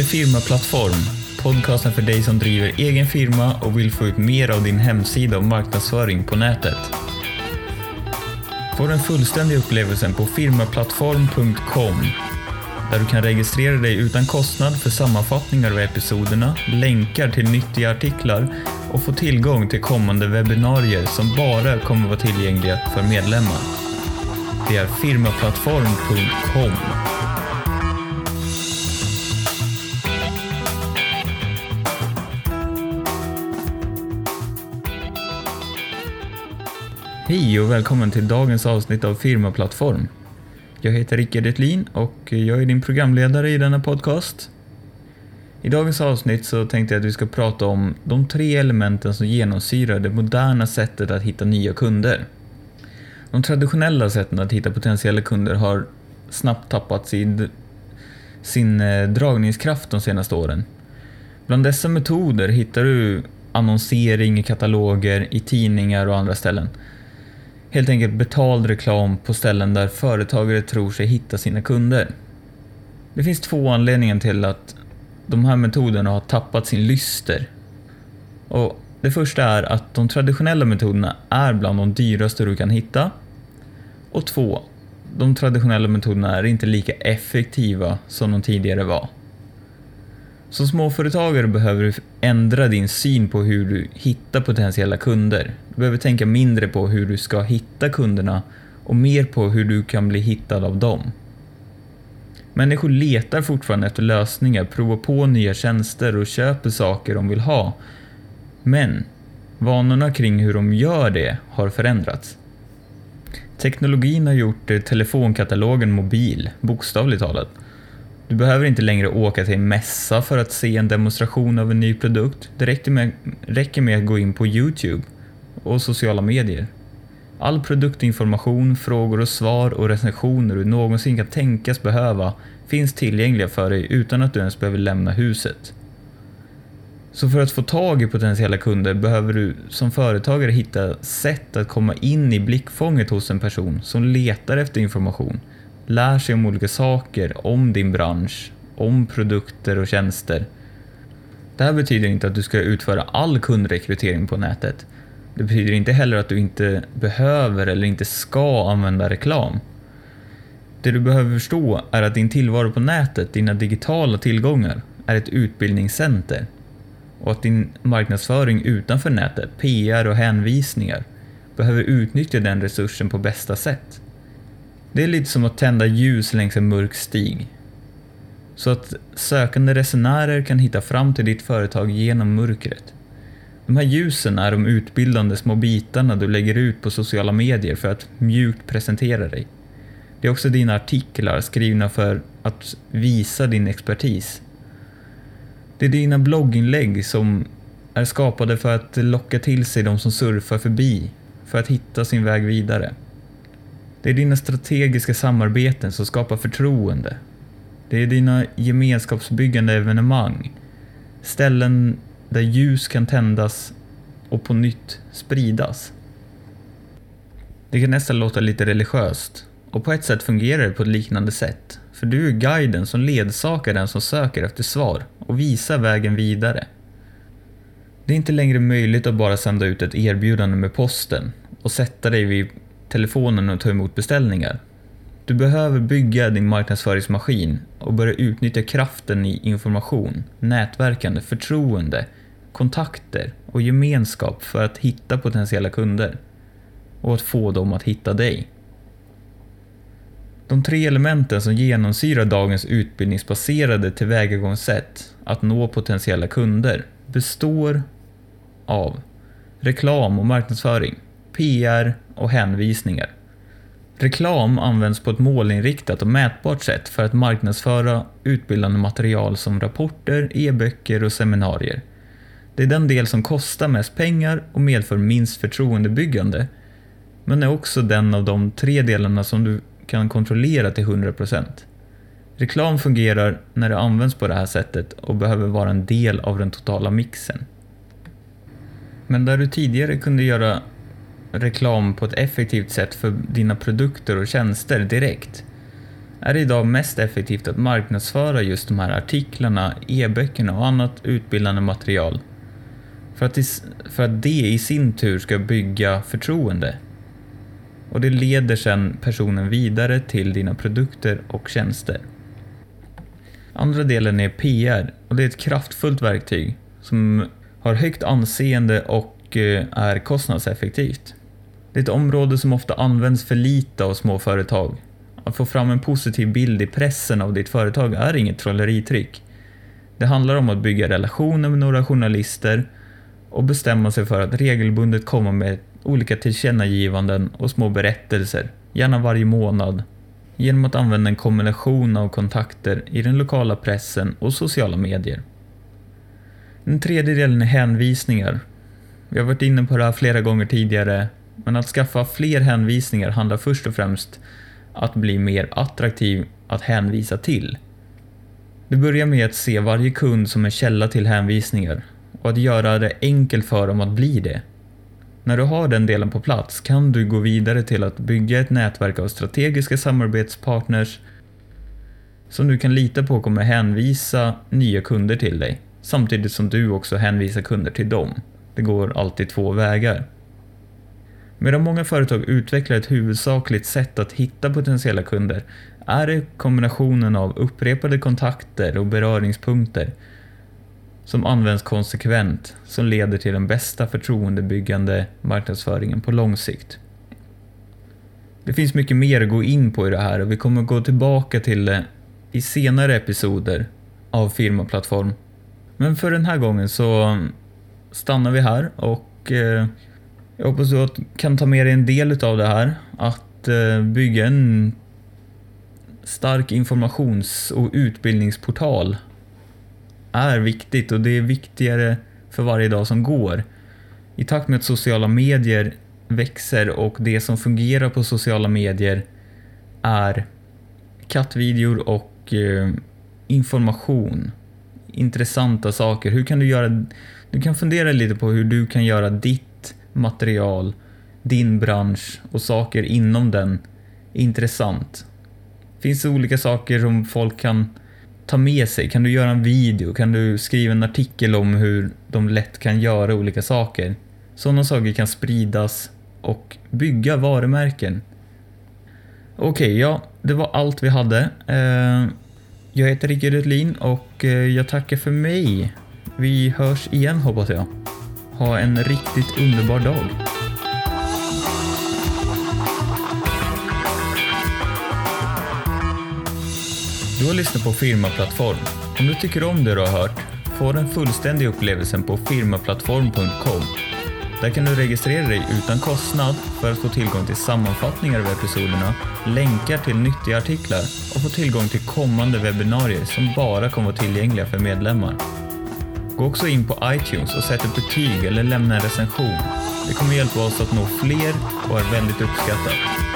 Det här är Firmaplattform, podcasten för dig som driver egen firma och vill få ut mer av din hemsida och marknadsföring på nätet. Få den fullständiga upplevelsen på firmaplattform.com där du kan registrera dig utan kostnad för sammanfattningar av episoderna, länkar till nyttiga artiklar och få tillgång till kommande webbinarier som bara kommer vara tillgängliga för medlemmar. Det är firmaplattform.com. Hej och välkommen till dagens avsnitt av Firmaplattform. Jag heter Rickard Etlin och jag är din programledare i denna podcast. I dagens avsnitt så tänkte jag att vi ska prata om de tre elementen som genomsyrar det moderna sättet att hitta nya kunder. De traditionella sätten att hitta potentiella kunder har snabbt tappat sin, sin eh, dragningskraft de senaste åren. Bland dessa metoder hittar du annonsering i kataloger, i tidningar och andra ställen helt enkelt betald reklam på ställen där företagare tror sig hitta sina kunder. Det finns två anledningar till att de här metoderna har tappat sin lyster. Och det första är att de traditionella metoderna är bland de dyraste du kan hitta. Och två, de traditionella metoderna är inte lika effektiva som de tidigare var. Som småföretagare behöver du ändra din syn på hur du hittar potentiella kunder. Du behöver tänka mindre på hur du ska hitta kunderna och mer på hur du kan bli hittad av dem. Människor letar fortfarande efter lösningar, provar på nya tjänster och köper saker de vill ha. Men vanorna kring hur de gör det har förändrats. Teknologin har gjort telefonkatalogen mobil, bokstavligt talat. Du behöver inte längre åka till en mässa för att se en demonstration av en ny produkt. Det räcker med, räcker med att gå in på Youtube och sociala medier. All produktinformation, frågor och svar och recensioner du någonsin kan tänkas behöva finns tillgängliga för dig utan att du ens behöver lämna huset. Så för att få tag i potentiella kunder behöver du som företagare hitta sätt att komma in i blickfånget hos en person som letar efter information lär sig om olika saker om din bransch, om produkter och tjänster. Det här betyder inte att du ska utföra all kundrekrytering på nätet. Det betyder inte heller att du inte behöver eller inte ska använda reklam. Det du behöver förstå är att din tillvaro på nätet, dina digitala tillgångar, är ett utbildningscenter och att din marknadsföring utanför nätet, PR och hänvisningar, behöver utnyttja den resursen på bästa sätt. Det är lite som att tända ljus längs en mörk stig. Så att sökande resenärer kan hitta fram till ditt företag genom mörkret. De här ljusen är de utbildande små bitarna du lägger ut på sociala medier för att mjukt presentera dig. Det är också dina artiklar skrivna för att visa din expertis. Det är dina blogginlägg som är skapade för att locka till sig de som surfar förbi, för att hitta sin väg vidare. Det är dina strategiska samarbeten som skapar förtroende. Det är dina gemenskapsbyggande evenemang. Ställen där ljus kan tändas och på nytt spridas. Det kan nästan låta lite religiöst och på ett sätt fungerar det på ett liknande sätt. För du är guiden som ledsakar den som söker efter svar och visar vägen vidare. Det är inte längre möjligt att bara sända ut ett erbjudande med posten och sätta dig vid telefonen och ta emot beställningar. Du behöver bygga din marknadsföringsmaskin och börja utnyttja kraften i information, nätverkande, förtroende, kontakter och gemenskap för att hitta potentiella kunder och att få dem att hitta dig. De tre elementen som genomsyrar dagens utbildningsbaserade tillvägagångssätt att nå potentiella kunder består av reklam och marknadsföring, PR och hänvisningar. Reklam används på ett målinriktat och mätbart sätt för att marknadsföra utbildande material som rapporter, e-böcker och seminarier. Det är den del som kostar mest pengar och medför minst förtroendebyggande, men är också den av de tre delarna som du kan kontrollera till 100%. Reklam fungerar när det används på det här sättet och behöver vara en del av den totala mixen. Men där du tidigare kunde göra reklam på ett effektivt sätt för dina produkter och tjänster direkt är det idag mest effektivt att marknadsföra just de här artiklarna, e-böckerna och annat utbildande material. För att, det, för att det i sin tur ska bygga förtroende. Och det leder sedan personen vidare till dina produkter och tjänster. Andra delen är PR och det är ett kraftfullt verktyg som har högt anseende och eh, är kostnadseffektivt. Det är ett område som ofta används för lite av små företag. Att få fram en positiv bild i pressen av ditt företag är inget trolleritrick. Det handlar om att bygga relationer med några journalister och bestämma sig för att regelbundet komma med olika tillkännagivanden och små berättelser, gärna varje månad, genom att använda en kombination av kontakter i den lokala pressen och sociala medier. Den tredje delen är hänvisningar. Vi har varit inne på det här flera gånger tidigare, men att skaffa fler hänvisningar handlar först och främst att bli mer attraktiv att hänvisa till. Det börjar med att se varje kund som en källa till hänvisningar och att göra det enkelt för dem att bli det. När du har den delen på plats kan du gå vidare till att bygga ett nätverk av strategiska samarbetspartners som du kan lita på kommer hänvisa nya kunder till dig, samtidigt som du också hänvisar kunder till dem. Det går alltid två vägar. Medan många företag utvecklar ett huvudsakligt sätt att hitta potentiella kunder är det kombinationen av upprepade kontakter och beröringspunkter som används konsekvent som leder till den bästa förtroendebyggande marknadsföringen på lång sikt. Det finns mycket mer att gå in på i det här och vi kommer gå tillbaka till det i senare episoder av Firmaplattform. Men för den här gången så stannar vi här och eh, jag hoppas du kan ta med dig en del av det här. Att eh, bygga en stark informations och utbildningsportal är viktigt och det är viktigare för varje dag som går. I takt med att sociala medier växer och det som fungerar på sociala medier är kattvideor och eh, information. Intressanta saker. Hur kan du göra... Du kan fundera lite på hur du kan göra ditt material, din bransch och saker inom den intressant. Finns det olika saker som folk kan ta med sig? Kan du göra en video? Kan du skriva en artikel om hur de lätt kan göra olika saker? Sådana saker kan spridas och bygga varumärken. Okej, okay, ja, det var allt vi hade. Eh, jag heter Rickard Utlin och eh, jag tackar för mig. Vi hörs igen hoppas jag. Ha en riktigt underbar dag. Du har lyssnat på Firmaplattform. Om du tycker om det du har hört, få den fullständiga upplevelsen på firmaplattform.com. Där kan du registrera dig utan kostnad för att få tillgång till sammanfattningar av episoderna, länkar till nyttiga artiklar och få tillgång till kommande webbinarier som bara kommer vara tillgängliga för medlemmar. Gå också in på iTunes och sätt ett betyg eller lämna en recension. Det kommer hjälpa oss att nå fler och är väldigt uppskattat.